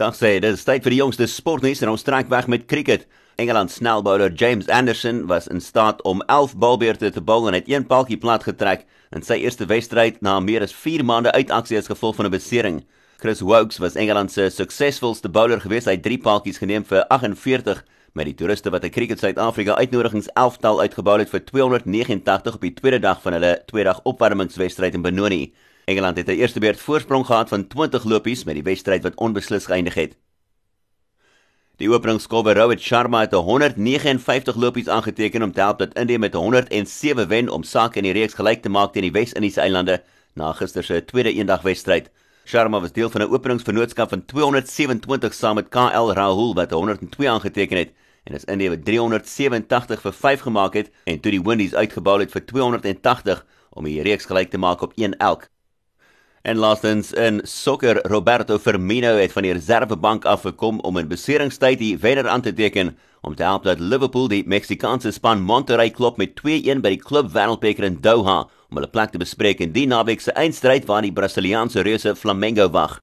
Dag sê, dit is tyd vir die jongste sportnuus en ons trek weg met cricket. Engeland snelbouler James Anderson was in staat om 11 balbeurte te bou en het een paltjie plat getrek in sy eerste wedstryd na meer as 4 maande uitaksie as gevolg van 'n besering. Chris Wokes was Engeland se suksesvolste bowler gewees. Hy het 3 paltjies geneem vir 48 met die toeriste wat 'n cricket Suid-Afrika uitnodigings 11tal uitgebou het vir 289 op die tweede dag van hulle tweedag opwarmingswedstryd in Benoni. Engeland het 'n eerste beurt voorsprong gehad van 20 lopies met die wedstryd wat onbeslis geëindig het. Die openingskolwer Rohit Sharma het 159 lopies aangeteken om te help dat Indië met 107 wen om sake in die reeks gelyk te maak teen die Wes-Indiese eilande na gister se tweede eendagwedstryd. Sharma was deel van 'n openingsvernootskap van 227 saam met KL Rahul wat 102 aangeteken het en as Indië wat 387 vir 5 gemaak het en toe die Windies uitgebou het vir 280 om die reeks gelyk te maak op 1 elk. En laastens in sokker Roberto Firmino het van die reservebank afgekom om in beseringstyd die wenner aan te teken om te help dat Liverpool die Meksikaanse span Monterrey klop met 2-1 by die klub wêreldbeker in Doha om hulle plek te bespreek in die naweek se eindstryd waar die Brasiliaanse reuse Flamengo wag.